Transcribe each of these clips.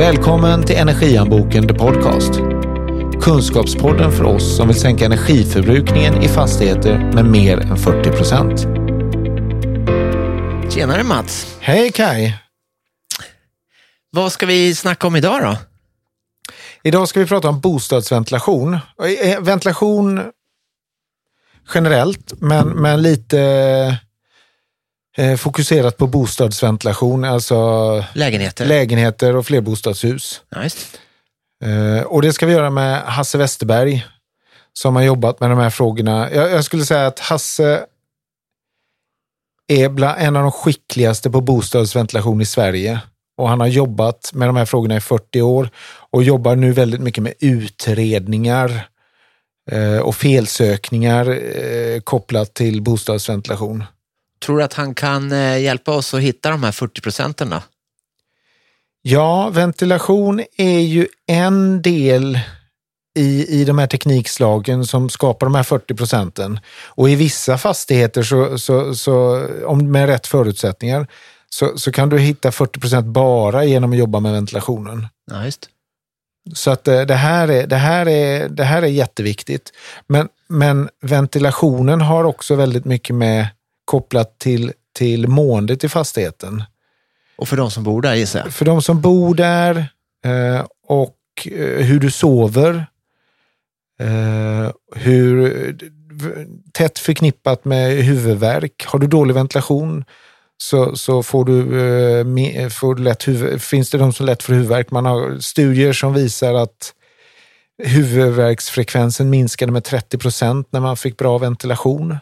Välkommen till Energianboken The Podcast. Kunskapspodden för oss som vill sänka energiförbrukningen i fastigheter med mer än 40 procent. Tjenare Mats! Hej Kai! Vad ska vi snacka om idag då? Idag ska vi prata om bostadsventilation. Eh, Ventilation generellt, men, men lite eh, fokuserat på bostadsventilation, alltså Lägenheter? lägenheter och flerbostadshus. just. Eh, och det ska vi göra med Hasse Westerberg som har jobbat med de här frågorna. Jag, jag skulle säga att Hasse är bland en av de skickligaste på bostadsventilation i Sverige. Och han har jobbat med de här frågorna i 40 år och jobbar nu väldigt mycket med utredningar eh, och felsökningar eh, kopplat till bostadsventilation. Tror du att han kan eh, hjälpa oss att hitta de här 40 procenten? Ja, ventilation är ju en del i, i de här teknikslagen som skapar de här 40 procenten. Och i vissa fastigheter, så, så, så, om med rätt förutsättningar, så, så kan du hitta 40 procent bara genom att jobba med ventilationen. Ja, just. Så att eh, det här är, det här är, det här är jätteviktigt. Men, men ventilationen har också väldigt mycket med kopplat till, till måendet i fastigheten. Och för de som bor där gissar jag? För de som bor där eh, och eh, hur du sover. Eh, hur tätt förknippat med huvudvärk. Har du dålig ventilation så, så får du, eh, får du lätt huvud, finns det de som lätt får huvudvärk. Man har studier som visar att huvudvärksfrekvensen minskade med 30 procent när man fick bra ventilation.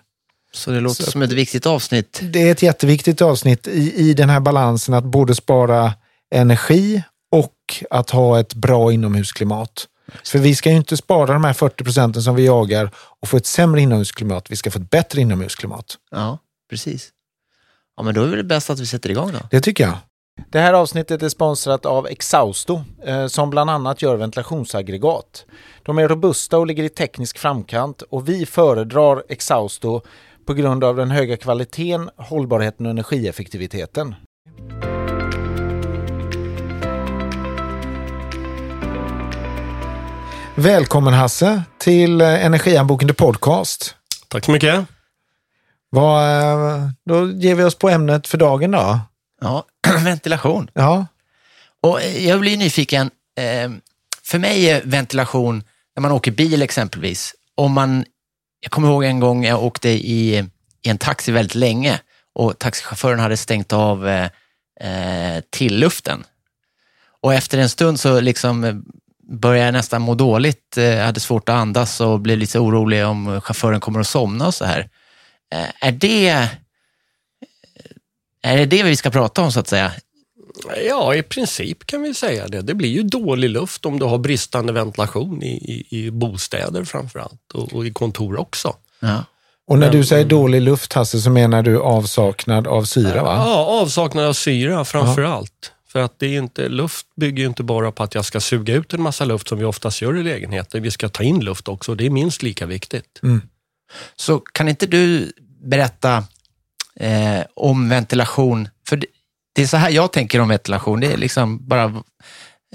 Så det låter Så- som ett viktigt avsnitt. Det är ett jätteviktigt avsnitt i, i den här balansen att både spara energi och att ha ett bra inomhusklimat. För vi ska ju inte spara de här 40 procenten som vi jagar och få ett sämre inomhusklimat. Vi ska få ett bättre inomhusklimat. Ja, precis. Ja, men då är det bäst att vi sätter igång då. Det tycker jag. Det här avsnittet är sponsrat av Exhausto eh, som bland annat gör ventilationsaggregat. De är robusta och ligger i teknisk framkant och vi föredrar Exhausto på grund av den höga kvaliteten, hållbarheten och energieffektiviteten. Välkommen Hasse till eh, Energianboken The Podcast. Tack så mycket. Vad, eh, då ger vi oss på ämnet för dagen då. Ja, ventilation. Ja, Och eh, jag blir nyfiken. För mig är ventilation, när man åker bil exempelvis, om man, jag kommer ihåg en gång jag åkte i, i en taxi väldigt länge och taxichauffören hade stängt av eh, eh, tilluften. Och efter en stund så liksom eh, började jag nästan må dåligt, jag hade svårt att andas och blev lite orolig om chauffören kommer att somna och så här. Eh, är det eh, är det det vi ska prata om så att säga? Ja, i princip kan vi säga det. Det blir ju dålig luft om du har bristande ventilation i, i, i bostäder framför allt och, och i kontor också. Ja. och när Men- du säger dålig luft Hasse så menar du avsaknad av syra va? Ja, avsaknad av syra framför allt. För att det är inte, luft bygger ju inte bara på att jag ska suga ut en massa luft som vi oftast gör i lägenheter. Vi ska ta in luft också och det är minst lika viktigt. Så kan inte du berätta eh, om ventilation? Det, är så här jag tänker om ventilation. Det är liksom bara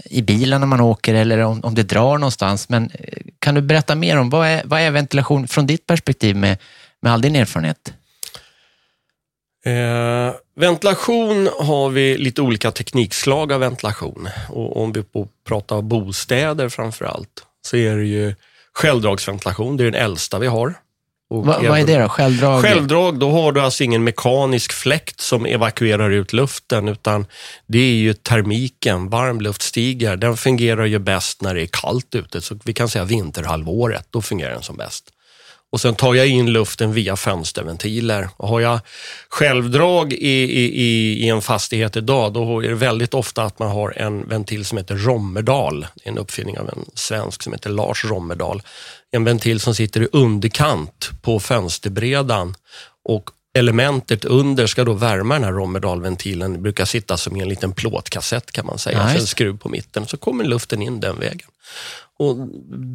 i bilen när man åker eller om, om det drar någonstans. Men eh, kan du berätta mer om vad är, vad är ventilation från ditt perspektiv med, med all din erfarenhet? Eh, ventilation har vi lite olika teknikslag av ventilation. Och om vi pratar bostäder framför allt så är det ju självdragsventilation. Det är den äldsta vi har. Va, vad är det då? Självdrag? Självdrag, då har du alltså ingen mekanisk fläkt som evakuerar ut luften, utan det är ju termiken, varmluftstigar. Den fungerar ju bäst när det är kallt ute, så vi kan säga vinterhalvåret, då fungerar den som bäst. Och sen tar jag in luften via fönsterventiler. Och har jag självdrag i, i, i, en fastighet idag, då är det väldigt ofta att man har en ventil som heter Rommerdal. Det är en uppfinning av en svensk som heter Lars Rommerdal. En ventil som sitter i underkant på fönsterbredan och elementet under ska då värma den här Rommerdal-ventilen. Det brukar sitta som i en liten plåtkassett kan man säga. Ja, så en skruv på mitten, så kommer luften in den vägen. Och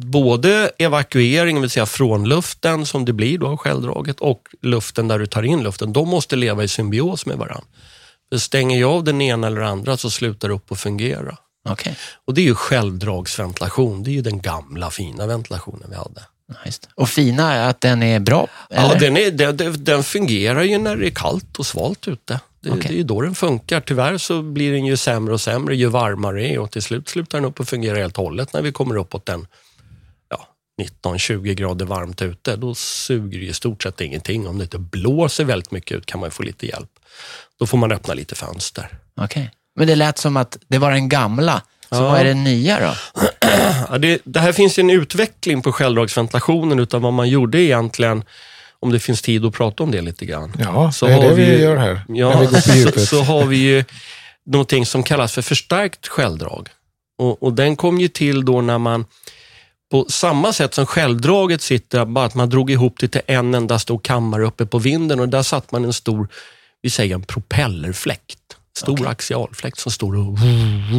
både evakuering, det vill säga från luften som det blir då av självdraget och luften där du tar in luften, de måste leva i symbios med varandra. För stänger jag av den ena eller andra så slutar det upp att fungera. Okej. Och det är ju självdragsventilation. Det är ju den gamla fina ventilationen vi hade. Ja, det. Och fina är att den är bra? Ja, eller? den, är, den, den fungerar ju när det är kallt och svalt ute. Det, Okej. det är ju då den funkar. Tyvärr så blir den ju sämre och sämre ju varmare det är och till slut slutar den upp att fungera helt och hållet när vi kommer uppåt den ja, 19-20 grader varmt ute. Då suger det i stort sett ingenting. Om det inte blåser väldigt mycket ut kan man få lite hjälp. Då får man öppna lite fönster. Okej. Men det lät som att det var den gamla. Så Ja. vad är det nya då? Ja, det, det här finns ju en utveckling på självdragsventilationen utav vad man gjorde egentligen, om det finns tid att prata om det lite grann. Ja, Så det är har det vi vi gör här. Ja, vi så, så har vi ju någonting som kallas för förstärkt självdrag. Och, och den kom ju till då när man på samma sätt som självdraget sitter, bara att man drog ihop det till en enda stor kammare uppe på vinden och där satt man en stor, vi säger en propellerfläkt. Stor Okej. axialfläkt som står och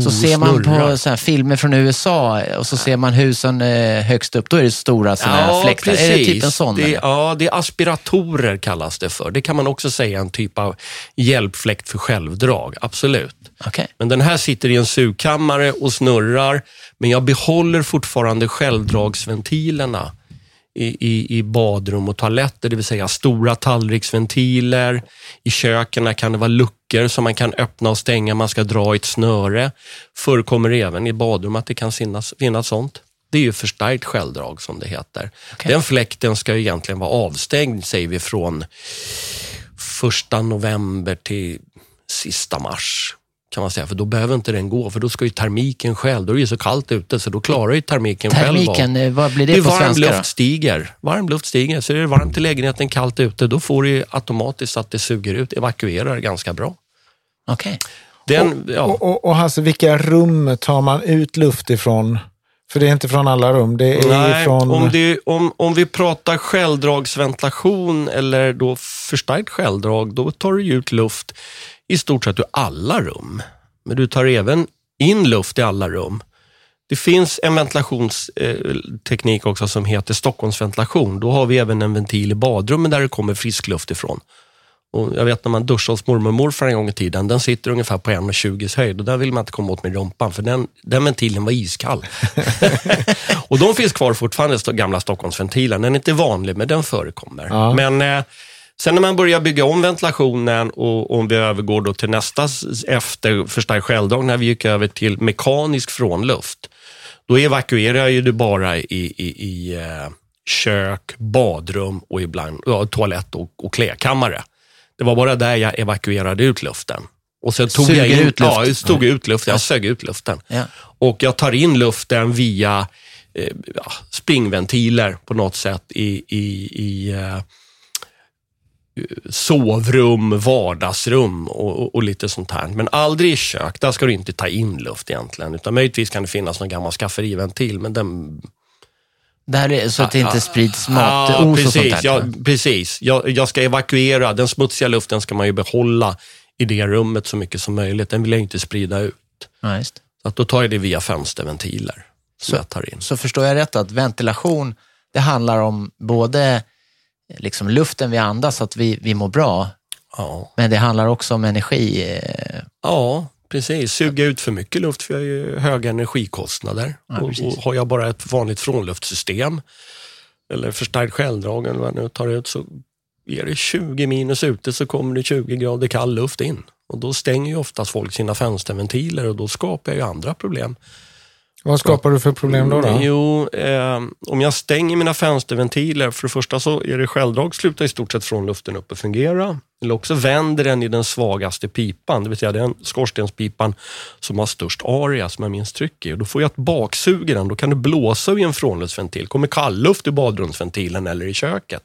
Så ser man på så filmer från USA och så ser man husen eh, högst upp, då är det stora såna här fläktar. Är det typ en sån? Det, ja, det är aspiratorer kallas det för. Det kan man också säga en typ av hjälpfläkt för självdrag, absolut. Okej. Men den här sitter i en sugkammare och snurrar, men jag behåller fortfarande självdragsventilerna i, i, i badrum och toaletter, det vill säga stora tallriksventiler. I köken kan det vara luckor som man kan öppna och stänga, man ska dra i ett snöre. Förekommer även i badrum att det kan finnas, finnas sånt. Det är ju förstärkt självdrag som det heter. Okej. Den fläkten ska ju egentligen vara avstängd, säger vi, från första november till sista mars kan man säga, för då behöver inte den gå, för då ska ju termiken själv, då är det ju så kallt ute, så då klarar ju termiken själv av. Termiken, eh, vad blir det, Det är på varm svenska luft stiger. Varm luft stiger, så är det varmt i lägenheten, kallt ute, då får ju automatiskt att det suger ut, evakuerar ganska bra. då? Okej. Den, ja, Och, och, och Hasse, vilka rum tar man ut luft ifrån? För det är inte från alla rum. Det är nej, från... om, det, om, om vi pratar självdragsventilation eller då förstärkt självdrag, då tar du ut luft i stort sett ur alla rum. Men du tar även in luft i alla rum. Det finns en ventilationsteknik också som heter Stockholmsventilation. Då har vi även en ventil i badrummet där det kommer frisk luft ifrån. Och jag vet när man duschade hos mormor och morfar en gång i tiden, den sitter ungefär på 1,20 höjd och där vill man inte komma åt med rumpan för den, den ventilen var iskall. och de finns kvar fortfarande, gamla Stockholmsventilen. Den är inte vanlig, men den förekommer. Ja. Men eh, sen när man börjar bygga om ventilationen och om vi övergår då till nästa efter förstärkt självdrag, när vi gick över till mekanisk frånluft, då evakuerar ju du bara i, i, i eh, kök, badrum och ibland ja, toalett och, och klädkammare. Det var bara där jag evakuerade ut luften. Och sen tog Suger jag in, ut luft. Ja, tog ut luften. Jag sög ut luften. Ja. Och jag tar in luften via eh, springventiler på något sätt i, i, i eh, sovrum, vardagsrum och, och, och lite sånt här. Men aldrig i kök. Där ska du inte ta in luft egentligen. Utan möjligtvis kan det finnas någon gammal skafferiventil, men den Där är, så att det inte sprids matos Ja, och sånt precis. där. Ja, precis. Jag, jag ska evakuera. Den smutsiga luften ska man ju behålla i det rummet så mycket som möjligt. Den vill jag inte sprida ut. Ja. Så att då tar jag det via fönsterventiler som jag tar in. Så förstår jag rätt att ventilation, det handlar om både liksom luften vi andas, så att vi, vi mår bra, Ja. men det handlar också om energi. eh, ja, precis. Suga ut för mycket luft för jag har ju höga energikostnader. Ja, och, och har jag bara ett vanligt frånluftssystem eller förstärkt självdrag eller vad jag nu tar ut så är det 20 minus ute så kommer det 20 grader kall luft in. Och då stänger ju oftast folk sina fönsterventiler och då skapar jag ju andra problem. Vad skapar du för problem då? då? Jo, eh, om jag stänger mina fönsterventiler, för det första så är det självdrag slutar i stort sett från luften upp och fungera. Eller också vänder den i den svagaste pipan, det vill säga den skorstenspipan som har störst area, som har minst tryck i. Och då får jag ett baksug i den, då kan det blåsa vid en frånluftsventil. kommer kallluft i badrumsventilen eller i köket.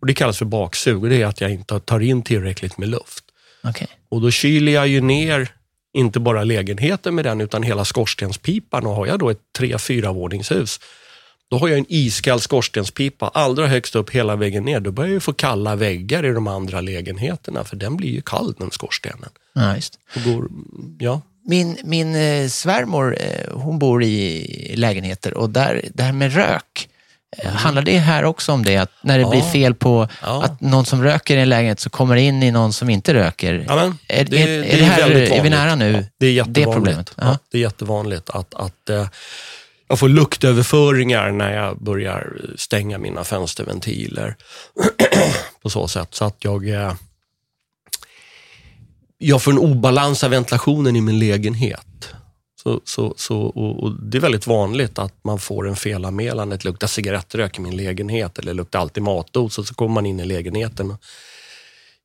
Och Det kallas för baksug och det är att jag inte tar in tillräckligt med luft. Okej. Och då kyler jag ju ner inte bara lägenheten med den utan hela skorstenspipan och har jag då ett tre, fyra våningshus då har jag en iskall skorstenspipa allra högst upp hela vägen ner. Då börjar jag ju få kalla väggar i de andra lägenheterna för den blir ju kall den skorstenen. Ja, just. Och går, ja. Min, min eh, svärmor, eh, hon bor i lägenheter och där, det här med rök, Eh, Handlar det här också om det? Att när det Ja. blir fel på Ja. att någon som röker i en lägenhet så kommer in i någon som inte röker? Ja, men, är, det, är, det är, det här, är vi nära nu? Ja, det är jättevanligt. problemet? Ja, det är jättevanligt att, att eh, jag får luktöverföringar när jag börjar stänga mina fönsterventiler på så sätt. Så att jag, eh, jag får en obalans av ventilationen i min lägenhet. Så, så, så, och, och det är väldigt vanligt att man får en felanmälan, det luktar cigarettrök i min lägenhet eller det luktar alltid matos och så kommer man in i lägenheten.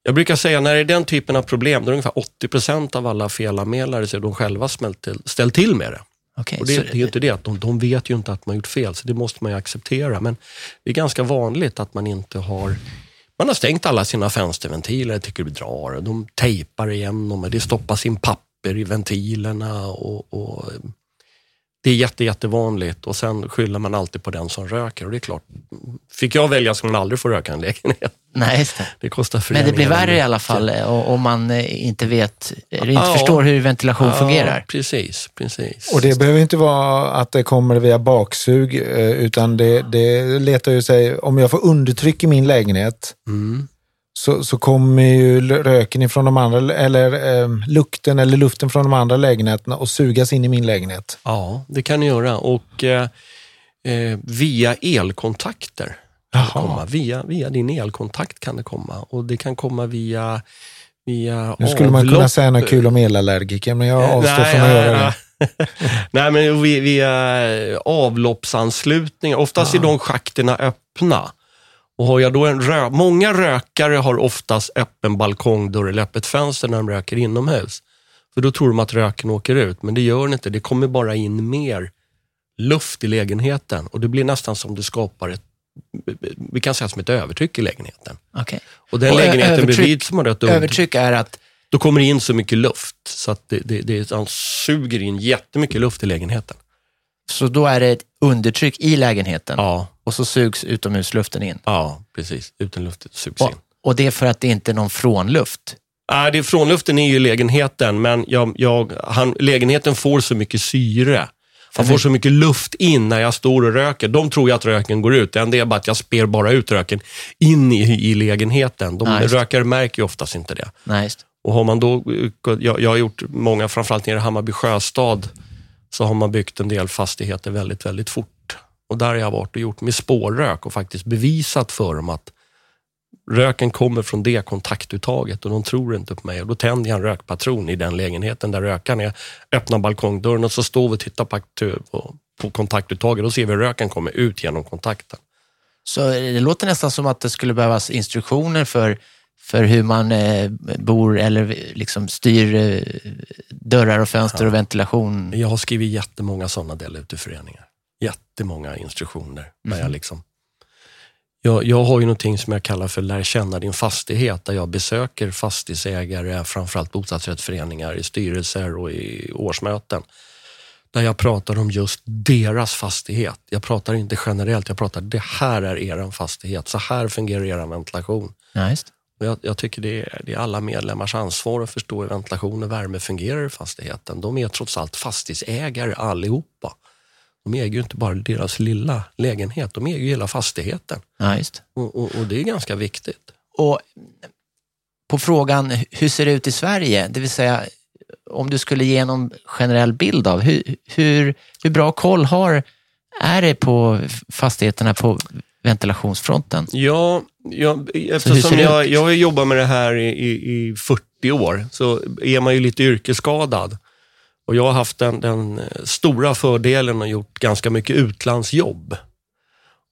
Jag brukar säga när det är den typen av problem, då är det ungefär 80 procent av alla felanmälare så är de själva till, ställt till med det. Okej, Och det, det är ju inte det, att de, de vet ju inte att man gjort fel, så det måste man ju acceptera. Men det är ganska vanligt att man inte har man har stängt alla sina fönsterventiler, tycker det drar. De tejpar igen dem, det stoppas in papper i ventilerna. Och, och det är jätte, jättevanligt och sen skyller man alltid på den som röker. Och det är klart, fick jag välja skulle man aldrig få röka en lägenhet. Nej, just det. Det kostar Men det blir föreningen värre i alla fall eh, om man eh, inte vet, eller inte Ja. förstår hur ventilation fungerar. Precis, precis. Och det behöver inte vara att det kommer via baksug, eh, utan det, det letar ju sig, om jag får undertryck i min lägenhet, Mm. Så, så kommer ju röken ifrån de andra, eller eh, lukten eller luften från de andra lägenheterna och sugas in i min lägenhet. Ja, det kan ni göra. Och eh, eh, via elkontakter. Kan det Jaha. komma. Via, via din elkontakt kan det komma. Och det kan komma via, via Nu skulle man kunna säga något kul om elallergiker, men jag avstår Nej, från att göra det. nej, men via, avloppsanslutningar. Oftast är de schakterna öppna. Och har jag då en rö Många rökare har oftast öppen balkongdörr eller öppet fönster när de röker inomhus. För då tror de att röken åker ut, men det gör den inte. Det kommer bara in mer luft i lägenheten och det blir nästan som det skapar ett, vi kan säga som ett övertryck i lägenheten. Okej. Och den Och lägenheten bredvid som har ett under- Övertryck är att, då kommer det in så mycket luft så att det, det, det, han suger in jättemycket luft i lägenheten. Så då är det ett undertryck i lägenheten Ja, och så sugs utomhusluften in. ja precis. Utanluften sugs Och, in. och det är för att det inte är någon frånluft. Nej, det är, frånluften är ju lägenheten, men jag, jag, han, lägenheten får så mycket syre. Han får så mycket luft in när jag står och röker. De tror ju att röken går ut. Det enda är bara att jag spär bara ut röken in i, i lägenheten. De Ja, just det. rökare märker ju oftast inte det. Nej, just. Och har man då, jag, jag har gjort många, framförallt nere i Hammarby sjöstad, så har man byggt en del fastigheter väldigt, väldigt fort. Och där har jag varit och gjort med spårrök och faktiskt bevisat för dem att röken kommer från det kontaktuttaget och de tror inte på mig. Och då tänder jag en rökpatron i den lägenheten där rökaren är, öppnar balkongdörren och så står vi och tittar på, på, på kontaktuttaget och ser vi hur röken kommer ut genom kontakten. Så det låter nästan som att det skulle behövas instruktioner för, för hur man eh, bor eller liksom styr eh, dörrar och fönster och ventilation. Jag har skrivit jättemånga sådana delar ute i föreningar. Jättemånga instruktioner. Där jag, liksom, jag, jag har ju någonting som jag kallar för lär känna din fastighet, där jag besöker fastighetsägare, framförallt bostadsrättsföreningar, i styrelser och i årsmöten. Där jag pratar om just deras fastighet. Jag pratar inte generellt, jag pratar det här är er fastighet. Så här fungerar er ventilation. Ja. Och jag, jag tycker det är, det är alla medlemmars ansvar att förstå hur ventilation och värme fungerar i fastigheten. De är trots allt fastighetsägare allihopa. De äger ju inte bara deras lilla lägenhet, de äger ju hela fastigheten. Ja. Och, och, och det är ganska viktigt. Och på frågan hur ser det ut i Sverige, det vill säga om du skulle ge någon generell bild av hur, hur, hur bra koll har, är det på fastigheterna på ventilationsfronten? Ja, jag, eftersom jag, jag har jobbat med det här i, i, i 40 år så är man ju lite yrkesskadad. Och jag har haft den, den stora fördelen och gjort ganska mycket utlandsjobb.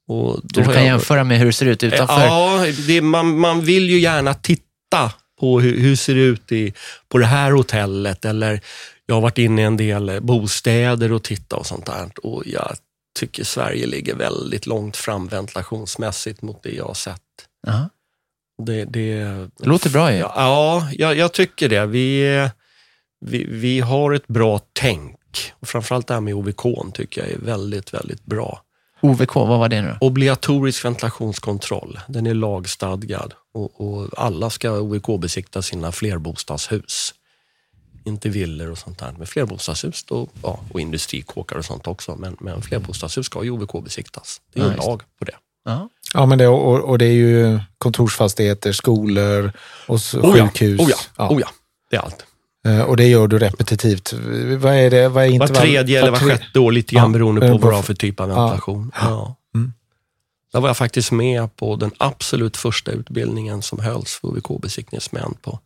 Och Du kan jag- jämföra med hur det ser ut utanför. Ja, det, man, man vill ju gärna titta på hur, hur ser det ut i, på det här hotellet eller jag har varit inne i en del bostäder och tittat och sånt där. Och jag tycker Sverige ligger väldigt långt fram ventilationsmässigt mot det jag har sett. Jaha. Det, det, Det låter bra ju. Ja, jag, jag tycker det. Vi, vi, vi har ett bra tänk. Och framförallt det här med OVK tycker jag är väldigt, väldigt bra. OVK, vad var det nu? Obligatorisk ventilationskontroll, den är lagstadgad och, och alla ska OVK-besikta sina flerbostadshus. Inte villor och sånt där. Men flerbostadshus då, ja, och industrikåkar och sånt också. Men, men flerbostadshus ska ju OVK-besiktas. Det är ju Ja, lag på det. Ja. Ja, men det, och, och det är ju kontorsfastigheter, skolor och s- Oh ja, sjukhus. oh ja, Ja. oh ja. Det är allt. Eh, Och det gör du repetitivt. Vad är det? Vad är Var intervall? tredje eller var tre- sjätte år, lite grann Ja, beroende eh, på vad du har för typ av ventilation. Ja. Mm. Där var jag faktiskt med på den absolut första utbildningen som hölls för OVK-besiktningsmän på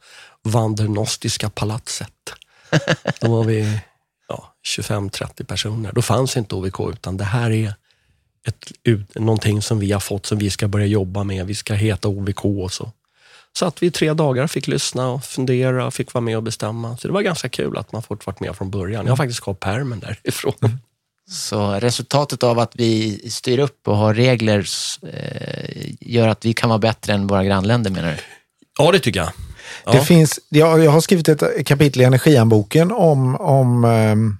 Vandernostiska palatset. Då var vi ja, 25-30 personer. Då fanns inte OVK, utan det här är ett, någonting som vi har fått som vi ska börja jobba med. Vi ska heta OVK och så. Så att vi i tre dagar fick lyssna och fundera och fick vara med och bestämma. Så det var ganska kul att man fått varit med från början. Jag har faktiskt kvar pärmen därifrån. Så resultatet av att vi styr upp och har regler eh, gör att vi kan vara bättre än våra grannländer menar du? Ja, det tycker jag. Ja. Det finns, jag, jag har skrivit ett kapitel i Energihandboken om, om ehm,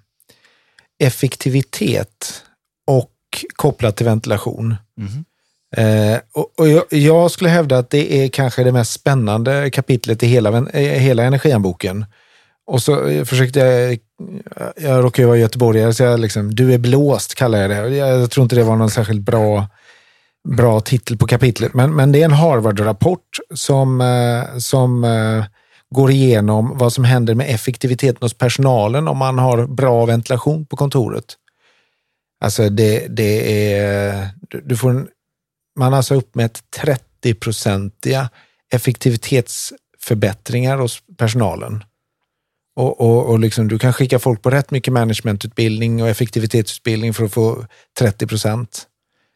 effektivitet och kopplat till ventilation. Mhm. Eh, och, och jag, jag skulle hävda att det är kanske det mest spännande kapitlet i hela, eh, hela Energihandboken. Och så eh, försökte jag, jag råkar ju vara göteborgare, så jag liksom, du är blåst kallar jag det. Jag, jag tror inte det var någon särskilt bra, bra titel på kapitlet, men, men det är en Harvard-rapport som, eh, som eh, går igenom vad som händer med effektiviteten hos personalen om man har bra ventilation på kontoret. Alltså det, det är, du, du får en, man har alltså uppmätt 30-procentiga effektivitetsförbättringar hos personalen. Och, och, och liksom, du kan skicka folk på rätt mycket managementutbildning och effektivitetsutbildning för att få 30 procent.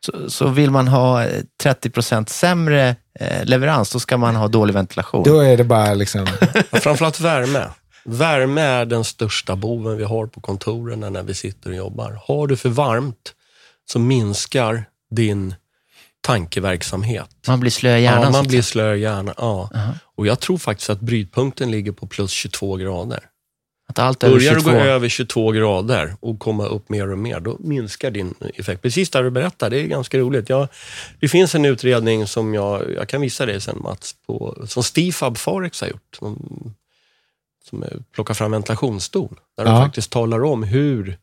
Så, så vill man ha eh, 30 procent sämre eh, leverans, då ska man ha dålig ventilation. Då är det bara liksom, Ja, Framförallt värme. Värme är den största boven vi har på kontoren när vi sitter och jobbar. Har du för varmt så minskar din tankeverksamhet. Man blir slö i hjärnan. ja, man blir slö i hjärnan. Ja. Aha. Och jag tror faktiskt att brytpunkten ligger på plus 22 grader. Att allt Börjar du 22. gå över 22 grader och komma upp mer och mer, då minskar din effekt. Precis där du berättar, det är ganska roligt. Jag, det finns en utredning som jag, jag kan visa dig sen Mats, på, som Stifab Forex har gjort. Som, som plockar fram ventilationsstol. Där de Ja. faktiskt talar om hur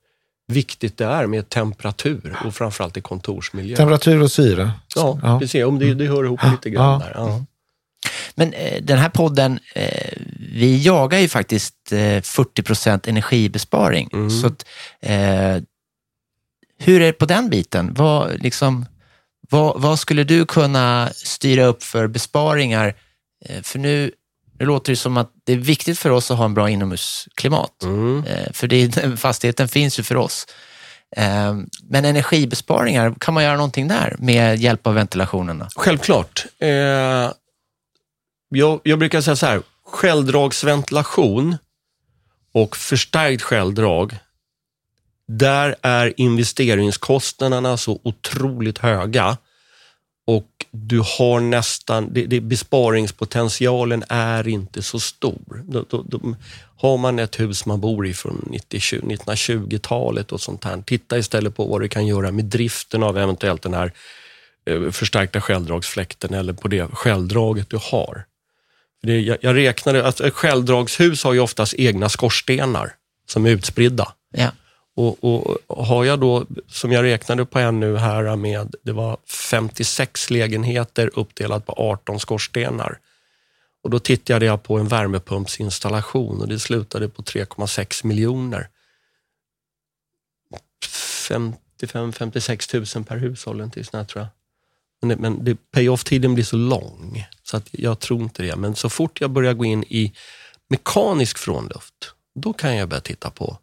viktigt det är med temperatur och framförallt i kontorsmiljö. temperatur och syre. Ja, Ja. precis. Om det, det hör ihop lite grann Ja. där. Ja. Men eh, den här podden, eh, vi jagar ju faktiskt eh, 40 procent energibesparing. Mm. Så att, eh, hur är det på den biten? Vad, liksom, vad, vad skulle du kunna styra upp för besparingar? Eh, för nu, nu låter det som att det är viktigt för oss att ha en bra inomhusklimat. Mm. Eh, för det, fastigheten finns ju för oss. Men energibesparingar, kan man göra någonting där med hjälp av ventilationen? Då? Självklart. Eh, jag, jag brukar säga så här, självdragsventilation och förstärkt självdrag, där är investeringskostnaderna så otroligt höga och du har nästan, det, det, besparingspotentialen är inte så stor. Då, då, då, har man ett hus man bor i från 1920-talet och sånt här, titta istället på vad du kan göra med driften av eventuellt den här eh, förstärkta självdragsfläkten eller på det självdraget du har. Det, jag, jag räknade att ett självdragshus har ju oftast egna skorstenar som är utspridda. Ja. Och, och har jag då, som jag räknade på en nu här med, det var 56 lägenheter uppdelat på 18 skorstenar. Och då tittade jag på en värmepumpsinstallation och det slutade på 3,6 miljoner. 55-56 000 per hushåll, sånt här, tror jag. Men, men det, pay-off-tiden blir så lång, så att jag tror inte det. Men så fort jag börjar gå in i mekanisk frånluft, då kan jag börja titta på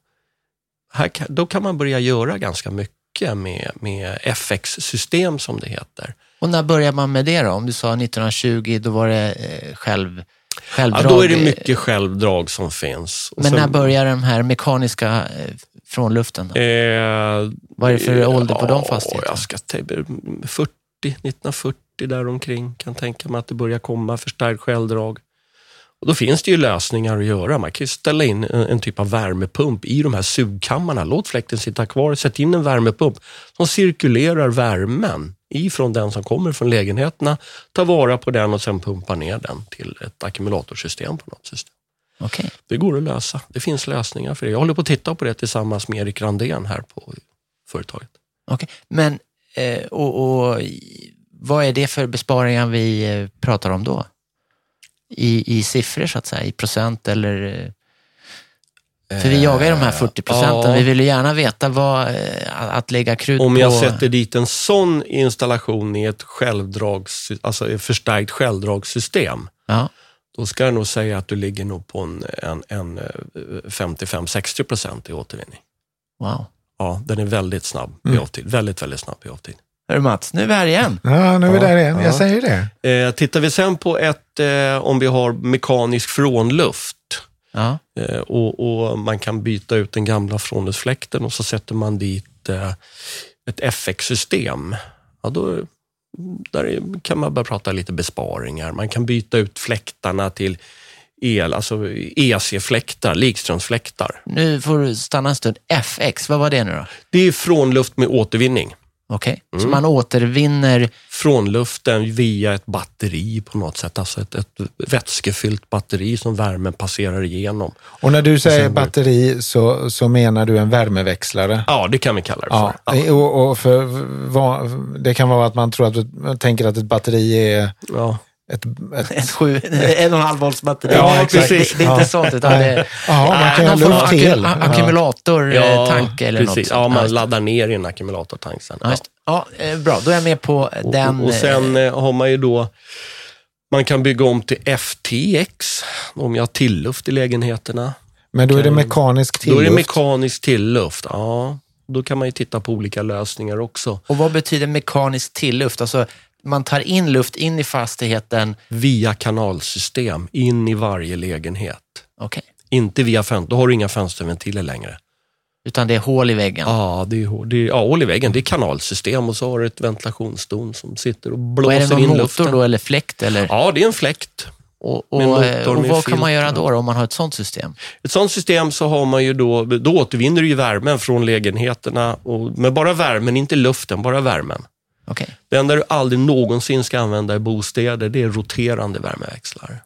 här kan, då kan man börja göra ganska mycket med, med FX-system som det heter. Och när börjar man med det då? Om du sa 1920, då var det eh, själv, självdrag. Ja, då är det mycket självdrag som finns. Men sen- när börjar de här mekaniska eh, frånluften? Då? Eh, Vad är det för ålder på de fastigheterna? Jag ska tänka, 40, 1940 däromkring kan tänka mig att det börjar komma förstärkt självdrag. Och då finns det ju lösningar att göra. Man kan ställa in en, en typ av värmepump i de här sugkammarna. Låt fläkten sitta kvar. Sätt in en värmepump som cirkulerar värmen ifrån den som kommer från lägenheterna. Ta vara på den och sen pumpa ner den till ett ackumulatorsystem på något system. Okej. Det går att lösa. Det finns lösningar för det. Jag håller på att titta på det tillsammans med Erik Randén här på företaget. Okej. Men, och, och i- vad är det för besparingar vi eh, pratar om då? I, I siffror så att säga, i procent eller? eh, För vi jagar ju de här 40 procenten. Ja. Vi vill ju gärna veta vad, eh, att lägga krut Om på. jag sätter dit en sån installation i ett självdrags, alltså ett förstärkt självdragssystem, Ja, då ska jag nog säga att du ligger nog på en, en, en eh, 55-60 procent i återvinning. wow. Ja, den är väldigt snabb i Mm. avtid. Väldigt, väldigt snabb i avtid. Hör du Mats, nu är vi här igen. Ja, nu är vi Ja, där igen. ja. Jag säger det. Eh, tittar vi sen på ett, eh, om vi har mekanisk frånluft Ja, eh, och, och man kan byta ut den gamla frånluftsfläkten och så sätter man dit eh, ett FX-system. Ja, då, där är- kan man börja prata lite besparingar. Man kan byta ut fläktarna till el, alltså EC-fläktar, likströmsfläktar. nu får du stanna en stund. FX, vad var det nu då? Det är frånluft med återvinning. Okej, så Mm. man återvinner, Frånluften via ett batteri på något sätt, alltså ett, ett vätskefyllt batteri som värmen passerar igenom. Och när du säger sen- batteri så, så menar du en värmeväxlare? Ja, det kan vi kalla det Ja, för. Ja. och, och för, vad, det kan vara att man tror att man tänker att ett batteri är Ja. Ett, ett ett sju, en och en halv volts batteri. Ja, Det- exakt. Det, det är inte Ja. sånt, utan det är Ja, man kan någon ju ha form av luft till. acku- ackumulatortank eller något precis. sånt. Ja, man det. laddar ner i en ackumulatortank sen. Ja, ja, eh, bra, då är jag med på Och, den. och, sen eh, har man ju då, man kan bygga om till FTX om jag har tilluft i lägenheterna. Men då är det mekanisk Då är det tilluft. mekanisk tilluft. Ja, då kan man ju titta på olika lösningar också. Och vad betyder mekanisk tilluft? Alltså, man tar in luft in i fastigheten. Via kanalsystem in i varje lägenhet. Okej. Inte via fönster, då har du inga fönsterventiler längre. Utan det är hål i väggen. Ja, det är, hår- det är ja, hål i väggen. Det är kanalsystem och så har du ett ventilationsdon som sitter och och är blåser det någon in motor luften. då eller fläkt? Eller? Ja, det är en fläkt. och och, motor, och vad kan man göra då, då om man har ett sånt system? Ett sådant system så har man ju då, då återvinner du ju värmen från lägenheterna, och, men bara värmen, inte luften, bara värmen. Okej. Det enda du aldrig någonsin ska använda i bostäder, det är roterande värmeväxlare.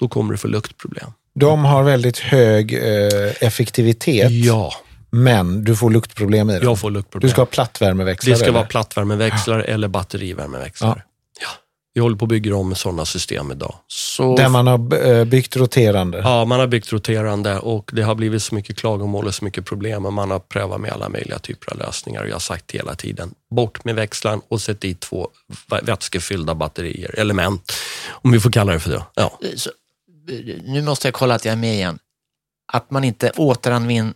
Då kommer du få luktproblem. De har väldigt hög eh, effektivitet, Ja, men du får luktproblem i dem. jag får luktproblem. Du ska ha plattvärmeväxlare? det ska eller? vara plattvärmeväxlare eller batterivärmeväxlare. Ja. Vi håller på att bygga om med sådana system idag. Så Där man har eh, byggt roterande? Ja, man har byggt roterande och det har blivit så mycket klagomål och så mycket problem och man har prövat med alla möjliga typer av lösningar. Och jag har sagt hela tiden, bort med växlaren och sätt dit två vä- vätskefyllda batterier, element, om vi får kalla det för det. Ja, så, nu måste jag kolla att jag är med igen. Att man inte återanvänder,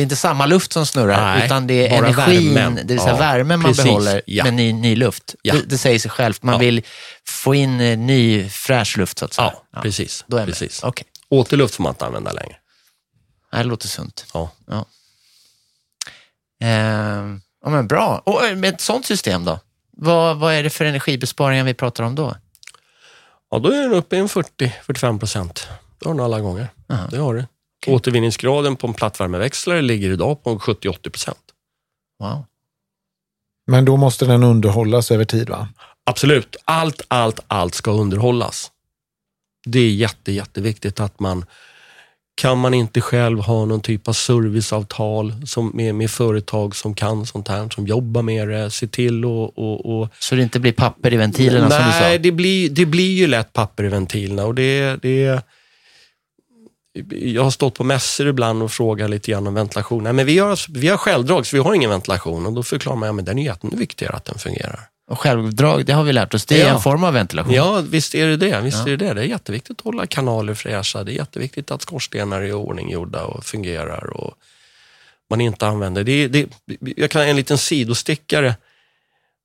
det är inte samma luft som snurrar, Nej, utan det är energin, värmen. det vill säga Ja, värmen man precis. behåller Ja. med ny, ny luft. Ja. Det, det säger sig självt, man vill få in eh, ny fräsch luft så att säga. ja, precis. Då är precis. Okej, Återluft får man inte använda längre. det låter sunt. Ja. Ja, men bra. Och eh, med ett sånt system då? Vad, vad är det för energibesparingar vi pratar om då? Ja, då är den uppe i en 40-45 procent. Det har den alla gånger. Aha. Det har det. Återvinningsgraden på en plattvärmeväxlare ligger idag på 70-80 procent. Wow. Men då måste den underhållas över tid va? Absolut. Allt, allt, allt ska underhållas. Det är jätte, jätteviktigt att man kan man inte själv ha någon typ av serviceavtal som med, med företag som kan sånt här, som jobbar med det, se till och, och, och Så det inte blir papper i ventilerna som du sa? Nej, det blir, det blir ju lätt papper i ventilerna och det, det jag har stått på mässor ibland och frågat lite grann om ventilation. Nej, men vi har, vi har självdrag, så vi har ingen ventilation. Och då förklarar man, ja, men den är jätteviktigare att den fungerar. Och självdrag, det har vi lärt oss, det är Ja. en form av ventilation. Ja, visst är det det. Visst Ja. är det det. Det är jätteviktigt att hålla kanaler fräscha. Det är jätteviktigt att skorstenar är i ordning gjorda och fungerar. Och man inte använder... Det, det, jag kan en liten sidostickare.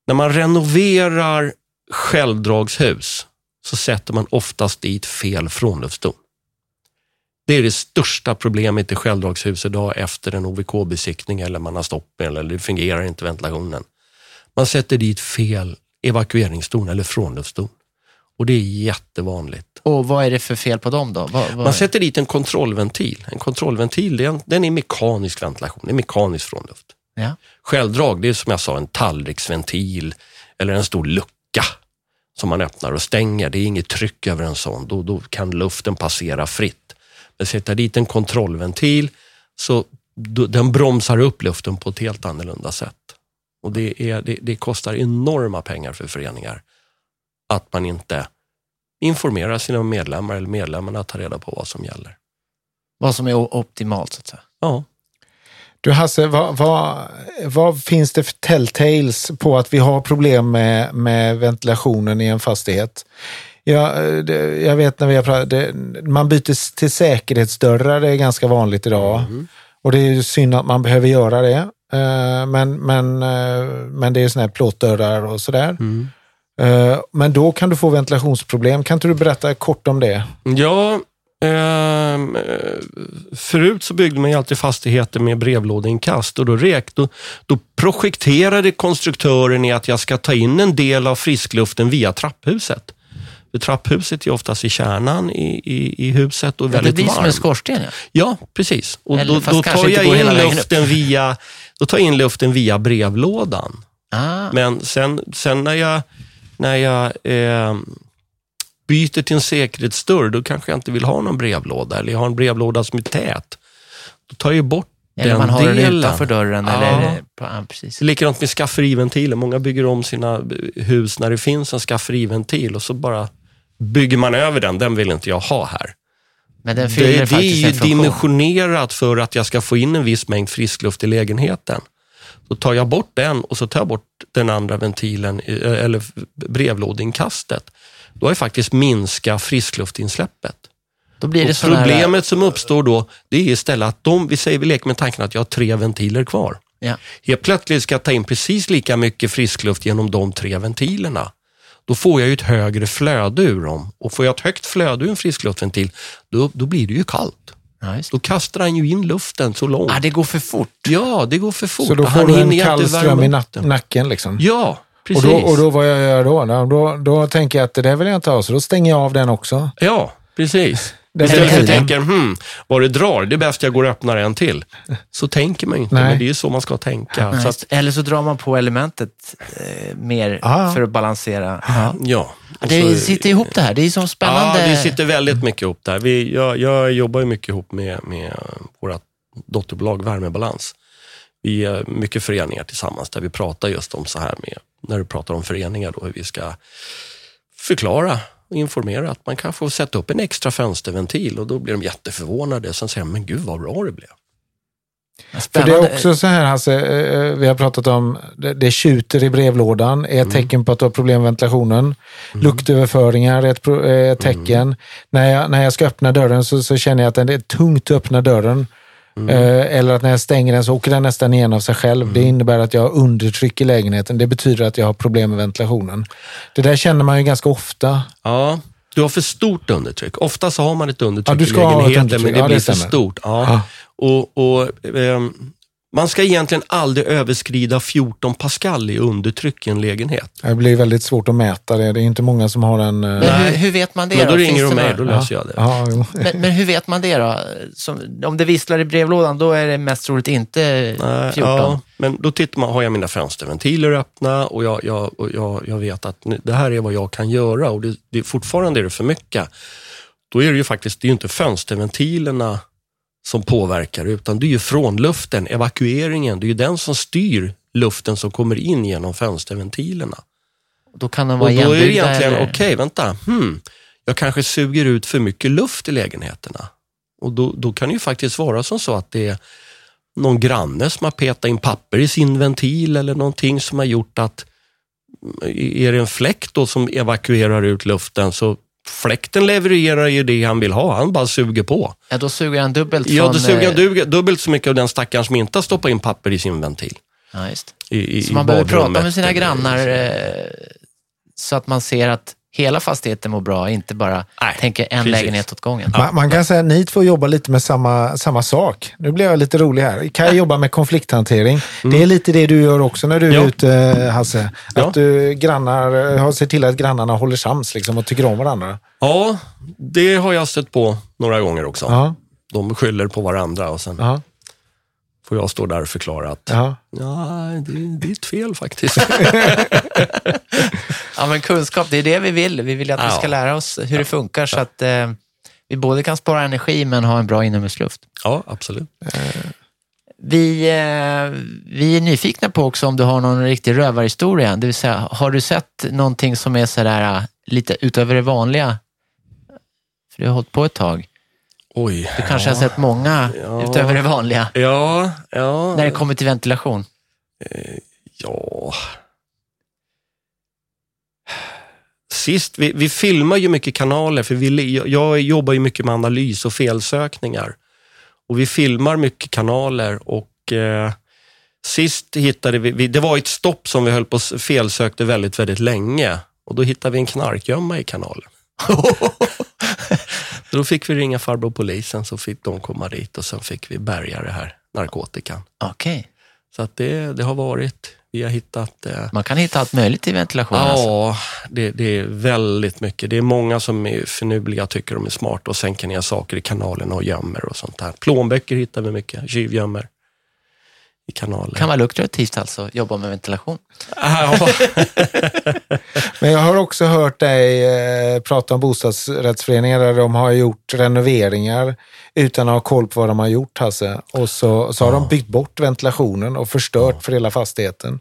När man renoverar självdragshus så sätter man oftast dit fel frånluftsdon. Det är det största problemet i självdragshus idag efter en OVK-besiktning eller man har stopp eller det fungerar inte ventilationen. Man sätter dit fel evakueringsdon eller frånluftsdon. Och det är jättevanligt. Och vad är det för fel på dem då? Vad, vad Man sätter dit en kontrollventil. En kontrollventil, den, den är mekanisk ventilation, det är mekanisk frånluft. ja. Självdrag, det är som jag sa en tallriksventil eller en stor lucka som man öppnar och stänger. Det är inget tryck över en sån. Då, då kan luften passera fritt. Men sätta dit en kontrollventil, så den bromsar upp luften på ett helt annorlunda sätt. Och det, är, det, det kostar enorma pengar för föreningar att man inte informerar sina medlemmar eller medlemmarna tar reda på vad som gäller. Vad som är optimalt så att säga. Ja. Du Hasse, vad, vad, vad finns det för telltales på att vi har problem med, med ventilationen i en fastighet? Jag, det, jag vet när vi har pratat, det, man byter till säkerhetsdörrar, det är ganska vanligt idag. Och det är ju synd att man behöver göra det. Eh, Men, men, eh, men det är sådana här plåtdörrar och sådär. Eh, Men då kan du få ventilationsproblem. Kan inte du berätta kort om det? Ja, eh, förut så byggde man ju alltid fastigheter med brevlådeinkast och då, rek, då, då projekterade konstruktören i att jag ska ta in en del av friskluften via trapphuset. För trapphuset är oftast i kärnan i, i, i huset och Ja, det väldigt blir som en varmt. skorsten. Ja. Ja, precis. Och Eller då, då tar jag in luften via, då tar jag in luften via brevlådan. Ah, Men sen, sen när jag, när jag eh, byter till en säkerhetsdörr, då kanske jag inte vill ha någon brevlåda eller jag har en brevlåda som är tät. Då tar jag bort eller den man har den delen. utanför dörren. Ja. Eller, ja, precis. Likadant med skafferiventiler. Många bygger om sina hus när det finns en skafferiventil och så bara bygger man över den. Den vill inte jag ha här. Men den fyller Det, det är ju dimensionerat för att jag ska få in en viss mängd friskluft i lägenheten. Då tar jag bort den och så tar jag bort den andra ventilen, eh, eller brevlådeinkastet. Då har jag faktiskt minskat friskluftinsläppet. Då blir det Och sån här- problemet som uppstår då, det är istället att de, vi säger vi leker med tanken att jag har tre ventiler kvar. Ja. Helt plötsligt ska jag ta in precis lika mycket friskluft genom de tre ventilerna. Då får jag ju ett högre flöde ur dem. Och får jag ett högt flöde ur en friskluftsventil, då, då blir det ju kallt. Just. Då kastar han ju in luften så långt. Ah, det går för fort. Ja, det går för fort. Så då och får han du en kall ström i nacken. Liksom. Ja, Och precis. då, och då vad jag gör då? Då, då? då tänker jag att det där vill jag inte ha, så då stänger jag av den också. Ja, precis. Istället för att tänka, hmm, vad det drar, det är bäst jag går och öppnar en till. Så tänker man ju inte, Nej. men det är ju så man ska tänka. Nej, Så att, Eller så drar man på elementet eh, mer Ah. för att balansera. Ja. ja. Och Det så- sitter ihop det här. Det är så spännande. Ja, det sitter väldigt mycket ihop där. Vi, jag, jag jobbar ju mycket ihop med, med våra dotterbolag Värmebalans. Vi är mycket föreningar tillsammans där vi pratar just om så här med, när du pratar om föreningar då, hur vi ska förklara informera att man kan få sätta upp en extra fönsterventil och då blir de jätteförvånade. Sen säger de, men gud vad bra det blev. För Spännande. det är också så här Hasse, eh, vi har pratat om, det, det tjuter i brevlådan, är ett tecken på att du har problem med ventilationen. Luktöverföringar är ett, är ett tecken. När, jag, när jag ska öppna dörren så, så känner jag att det är tungt att öppna dörren. Eh, eller att när jag stänger den så åker den nästan igen av sig själv. Det innebär att jag har undertryck i lägenheten. Det betyder att jag har problem med ventilationen. Det där känner man ju ganska ofta. Ja, du har för stort undertryck. Ofta så har man ett undertryck Ja, i lägenheten, men det Ja, det blir för stämmer. stort. Ja. Ja. Och, och, ehm, man ska egentligen aldrig överskrida 14 pascal i undertryck i en lägenhet. Det blir väldigt svårt att mäta det. Det är inte många som har en... Men hur, hur vet man det Men då Finns ringer du mig, då löser jag det. Ja. Men, men hur vet man det då? Som, om det visslar i brevlådan, då är det mest troligt inte Nej, 14. Ja, men då tittar man, har jag mina fönsterventiler öppna och jag, jag, och jag, jag vet att det här är vad jag kan göra och det, det, fortfarande är det för mycket. Då är det ju faktiskt, det är ju inte fönsterventilerna som påverkar utan det är ju frånluften, evakueringen, det är ju den som styr luften som kommer in genom fönsterventilerna. Då kan de Och vara då är det egentligen, okej vänta, hmm, jag kanske suger ut för mycket luft i lägenheterna. Och då, då kan det ju faktiskt vara som så att det är någon granne som har petat in papper i sin ventil eller någonting som har gjort att är det en fläkt då som evakuerar ut luften så fläkten levererar ju det han vill ha, han bara suger på. Ja, då suger han dubbelt Ja, från... då suger eh, han du- dubbelt så mycket av den stackaren som inte har stoppat in papper i sin ventil. Ja, just. I, i, Så man behöver prata med sina grannar eh, så att man ser att hela fastigheten mår bra, inte bara Nej, tänker en precis. lägenhet åt gången. Man, man kan säga att ni två jobbar lite med samma, samma sak. Nu blir jag lite rolig här. Kaj jobbar med konflikthantering. Det är lite det du gör också när du är Ja. ute, Hasse. Att Ja. du grannar, har sett till att grannarna håller sams liksom, och tycker om varandra. Ja, det har jag stött på några gånger också. Ja, De skyller på varandra och sen ja, får jag stå där och förklara att ja. ja, det är ditt fel faktiskt. Ja, men kunskap, det är det vi vill. Vi vill att vi Ja. ska lära oss hur det funkar så att eh, vi både kan spara energi men ha en bra inomhusluft. Ja, absolut. Vi, eh, vi är nyfikna på också om du har någon riktig rövarhistoria. Det vill säga, har du sett någonting som är sådär eh, lite utöver det vanliga? För du har hållit på ett tag. Oj. Du kanske har sett många Ja. utöver det vanliga Ja, ja. när det kommer till ventilation. Ja... Sist, vi, vi filmar ju mycket kanaler, för vi, jag- jobbar ju mycket med analys och felsökningar. Och vi filmar mycket kanaler och eh, sist hittade vi, vi, det var ett stopp som vi höll på felsökte väldigt, väldigt länge. Och då hittade vi en knarkgömma i kanalen. så då fick vi ringa farbror polisen, så fick de komma dit och sen fick vi bärga det här narkotikan. Okej, Så att det, det har varit, vi har hittat eh, man kan hitta allt möjligt i ventilation. Alltså. Ja, det, det är väldigt mycket. Det är många som är finurliga, tycker de är smarta och sänker ner saker i kanalerna och gömmer och sånt där. Plånböcker hittar vi mycket, tjuvgömmer i kanaler. Det kan vara lukrativt alltså, jobba med ventilation. Men jag har också hört dig eh, prata om bostadsrättsföreningar där de har gjort renoveringar utan att ha koll på vad de har gjort, Hasse. Och så, så har de byggt bort ventilationen och förstört för hela fastigheten.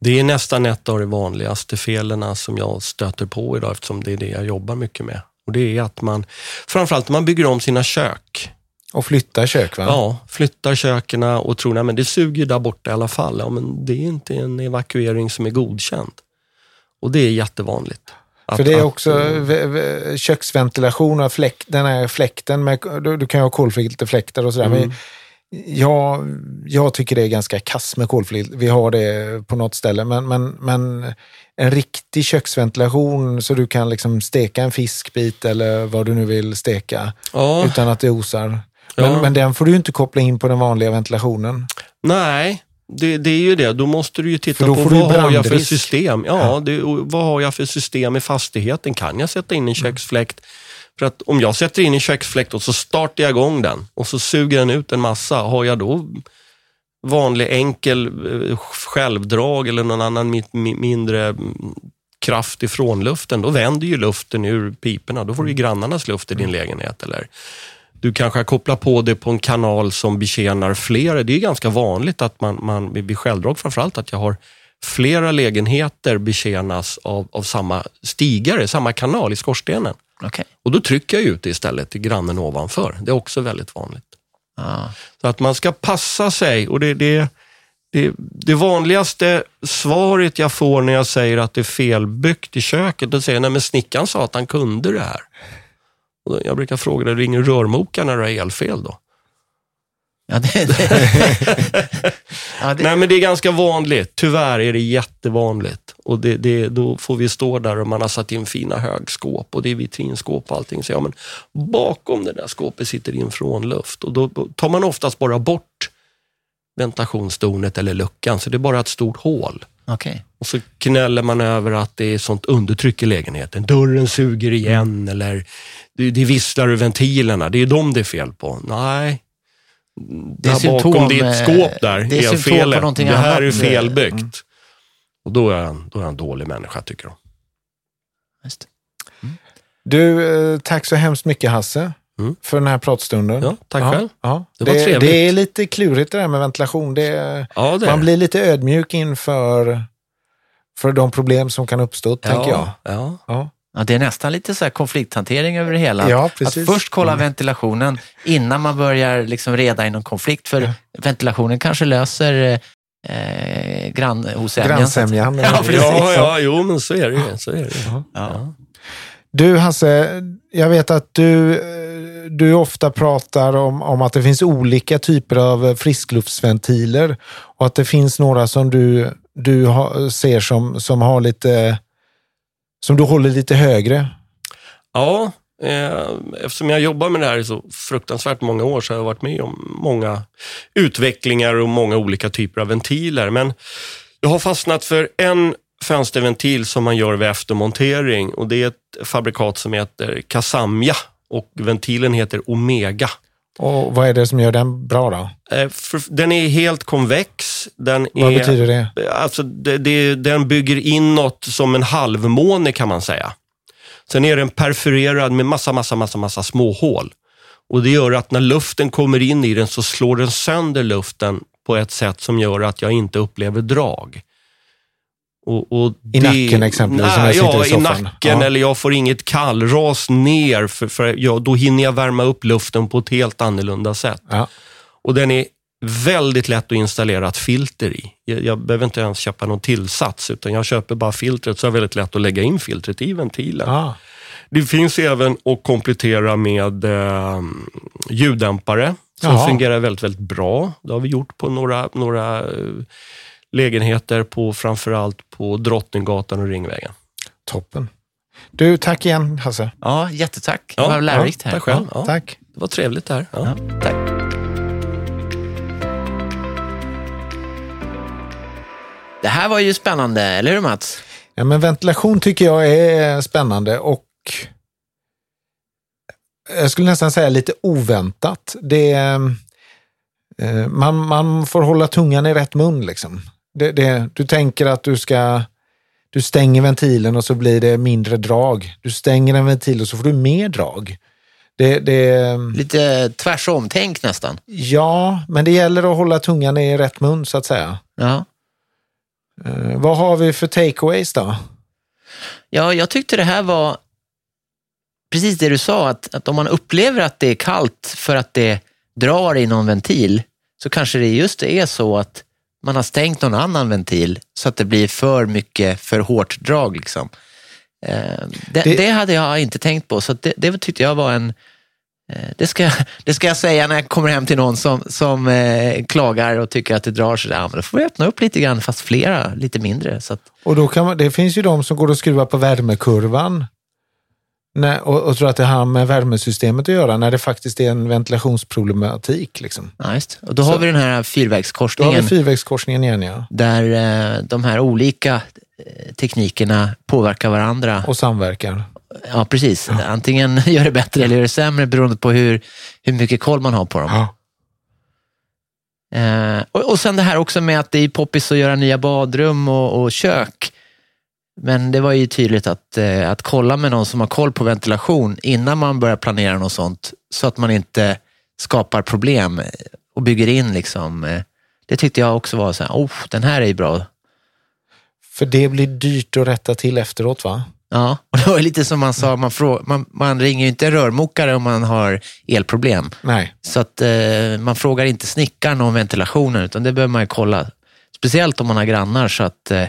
det är nästan ett av de vanligaste felen som jag stöter på idag eftersom det är det jag jobbar mycket med. Och Det är att man, framförallt när man bygger om sina kök, Och flytta kök, va? Ja, flyttar köken och tror att det suger där borta i alla fall. Ja, men det är inte en evakuering som är godkänd. Och det är jättevanligt. Att- För det är att- också v- köksventilation och fläkt, den här fläkten, med, du, du kan ju ha kolfilterfläktar och sådär. Mm. Men jag, jag tycker det är ganska kass med kolfilter. Vi har det på något ställe, men, men, men en riktig köksventilation så du kan liksom steka en fiskbit eller vad du nu vill steka Ja, utan att det osar. Men, Ja. men den får du inte koppla in på den vanliga ventilationen. nej, det, det är ju det. Då måste du ju titta på vad har jag för system. Ja, Det, vad har jag för system i fastigheten? Kan jag sätta in en köksfläkt? För att om jag sätter in en köksfläkt och så startar jag igång den och så suger den ut en massa, har jag då vanlig enkel eh, självdrag eller någon annan mi- mi- mindre mm, kraft ifrån luften, då vänder ju luften ur piporna. Då får du ju grannarnas luft i din lägenhet. Eller du kanske har kopplat på det på en kanal som betjänar flera. Det är ganska vanligt att man, man vid självdrag framförallt, att jag har flera lägenheter betjänas av, av samma stigare, samma kanal i skorstenen. Okej. Och då trycker jag ut det istället till grannen ovanför. Det är också väldigt vanligt. Ja. Så att man ska passa sig och det, det, det, det vanligaste svaret jag får när jag säger att det är felbyggt i köket, då säger jag, nej men snickaren sa att han kunde det här. Och jag brukar fråga, dig, ringer rörmokaren när du har elfel då? Ja, det, det. ja, det, Nej men det är ganska vanligt, tyvärr är det jättevanligt. Och det, det, då får vi stå där och man har satt in fina högskåp och det är vitrinskåp och allting. Så ja, men bakom det där skåpet sitter infrånluft och då tar man oftast bara bort ventilationsdornet eller luckan, så det är bara ett stort hål. Okej. Och så knäller man över att det är sånt undertryck i lägenheten. Dörren suger igen eller det, det visslar ur ventilerna. Det är dem det är fel på. Nej. Det är där symptom, bakom det ett eh, skåp där. det är är på någonting det här annat. är felbyggt. Mm. Och då är, han, då är han en dålig människa tycker de. Just. Du, eh, tack så hemskt mycket Hasse Mm. för den här pratstunden. Ja, tack ja, själv. Ja. Det Det, var det, trevligt. är lite klurigt det där med ventilation. Det Ja, det man det. blir lite ödmjuk inför för de problem som kan uppstå, tänker jag. Ja. Ja. Ja, det är nästan lite så här konflikthantering över det hela. Ja, att precis. Mm. först kolla ventilationen innan man börjar liksom reda i någon konflikt. För ventilationen kanske löser eh, grannhosämjan. Grannsämjan. Ja, precis. Ja, ja, jo men så är det ju. Så är det. ju. Ja. Du Hasse, jag vet att du, du ofta pratar om, om att det finns olika typer av friskluftsventiler och att det finns några som du, du har, ser som, som har lite som du håller lite högre. Ja, eh, eftersom jag jobbar med det här i så fruktansvärt många år så har jag varit med om många utvecklingar och många olika typer av ventiler. Men jag har fastnat för en fönsterventil som man gör vid eftermontering och det är ett fabrikat som heter Kasamja och ventilen heter Omega. Och vad är det som gör den bra då? Eh, Den är helt konvex. Den Vad är, betyder det? Alltså, det, det, den bygger inåt som en halvmåne kan man säga. Sen är den perforerad med massa, massa, massa, massa små hål. Och Det gör att när luften kommer in i den så slår den sönder luften på ett sätt som gör att jag inte upplever drag. Och, och I det, nacken exempelvis? Nej, ja, i, i nacken ja. eller jag får inget kallras ner för, för jag, då hinner jag värma upp luften på ett helt annorlunda sätt. Ja. Och den är väldigt lätt att installera ett filter i. Jag, jag, behöver inte ens köpa någon tillsats, utan jag köper bara filtret, så är det väldigt lätt att lägga in filtret i ventilen. Ah. Det finns även att komplettera med eh, ljuddämpare som Jaha. fungerar väldigt, väldigt bra. Det har vi gjort på några, några eh, lägenheter på framförallt på Drottninggatan och Ringvägen. Toppen. Du, tack igen Hasse. Ja, jättetack. Det var lärorikt här. Tack själv. Ja, tack. Det var trevligt här. Ja. tack. Det här var ju spännande, eller hur Mats? Ja, men ventilation tycker jag är spännande och jag skulle nästan säga lite oväntat. Det, eh, man, man får hålla tungan i rätt mun. Liksom. Det, det, du tänker att du ska du stänger ventilen och så blir det mindre drag. Du stänger en ventil och så får du mer drag. Det, det... Lite tvärsomtänk nästan. Ja, men det gäller att hålla tungan i rätt mun så att säga. Ja. Uh, vad har vi för takeaways då? Ja, jag tyckte det här var precis det du sa, att, att om man upplever att det är kallt för att det drar i någon ventil, så kanske det just är så att man har stängt någon annan ventil så att det blir för mycket, för hårt drag. Liksom. Eh, det, det, det, hade jag inte tänkt på, så det, det tyckte jag var en... Eh, det ska, det ska jag säga när jag kommer hem till någon som, som eh, klagar och tycker att det drar där. Ja, men då får vi öppna upp lite grann, fast flera, lite mindre. Så att... Och då kan man, det finns ju de som går och skruvar på värmekurvan Nej, och, och tror att det har med värmesystemet att göra när det faktiskt är en ventilationsproblematik. Liksom. Ja, just. Och då har vi den här fyrvägskorsningen. Då har vi fyrvägskorsningen igen, ja. Där eh, de här olika eh, teknikerna påverkar varandra. Och samverkar. Ja, precis. Ja. Antingen gör det bättre eller gör det sämre beroende på hur, hur mycket koll man har på dem. Ja. Eh, och, och sen det här också med att det är poppis att göra nya badrum och, och kök. Men det var ju tydligt att, eh, att kolla med någon som har koll på ventilation innan man börjar planera något sånt, så att man inte skapar problem och bygger in liksom. Eh, det tyckte jag också var så här, oh, den här är ju bra. För det blir dyrt att rätta till efteråt va? Ja, och det var lite som man sa, man, frå, man, man ringer ju inte en rörmokare om man har elproblem. Nej. Så att eh, man frågar inte snickaren om ventilationen, utan det behöver man ju kolla. Speciellt om man har grannar så att eh,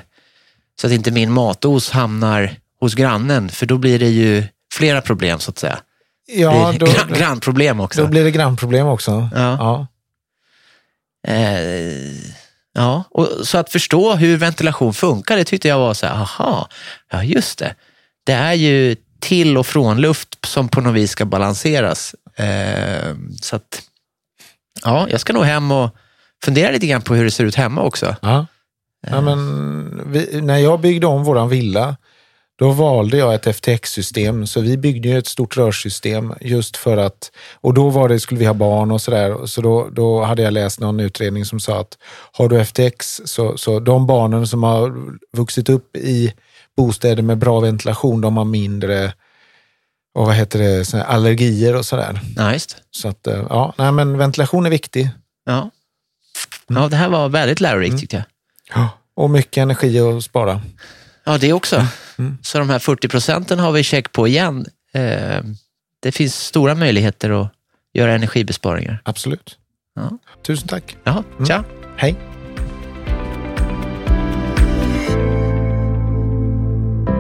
så att inte min matos hamnar hos grannen, för då blir det ju flera problem så att säga. Ja, då, Gran, grannproblem också. Då blir det grannproblem också. Ja. Ja. Eh, ja, och så att förstå hur ventilation funkar, det tyckte jag var så här, aha, ja just det. Det är ju till och från luft som på något vis ska balanseras. Eh, så att, ja, jag ska nog hem och fundera lite grann på hur det ser ut hemma också. Ja. Ja, men vi, när jag byggde om våran villa, då valde jag ett FTX-system. Så vi byggde ju ett stort rörsystem just för att, och då var det, skulle vi ha barn och sådär. Så då, då hade jag läst någon utredning som sa att har du FTX, så, så de barnen som har vuxit upp i bostäder med bra ventilation, de har mindre och vad heter det, allergier och sådär. Ja, just. Så att, eh, ja, nej, men ventilation är viktig. Ja. ja, det här var väldigt lärorikt mm. tyckte jag. Ja, och mycket energi att spara. Ja, det också. Mm. mm. Så de här 40 procenten har vi check på igen. Eh, det finns stora möjligheter att göra energibesparingar. Absolut. Ja. Tusen tack. Jaha, mm. tja. Hej.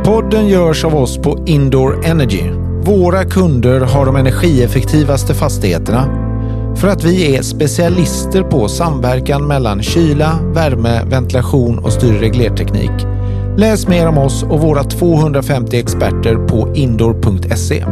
Podden görs av oss på Indoor Energy. Våra kunder har de energieffektivaste fastigheterna för att vi är specialister på samverkan mellan kyla, värme, ventilation och styrreglerteknik. Läs mer om oss och våra 250 experter på indoor.se.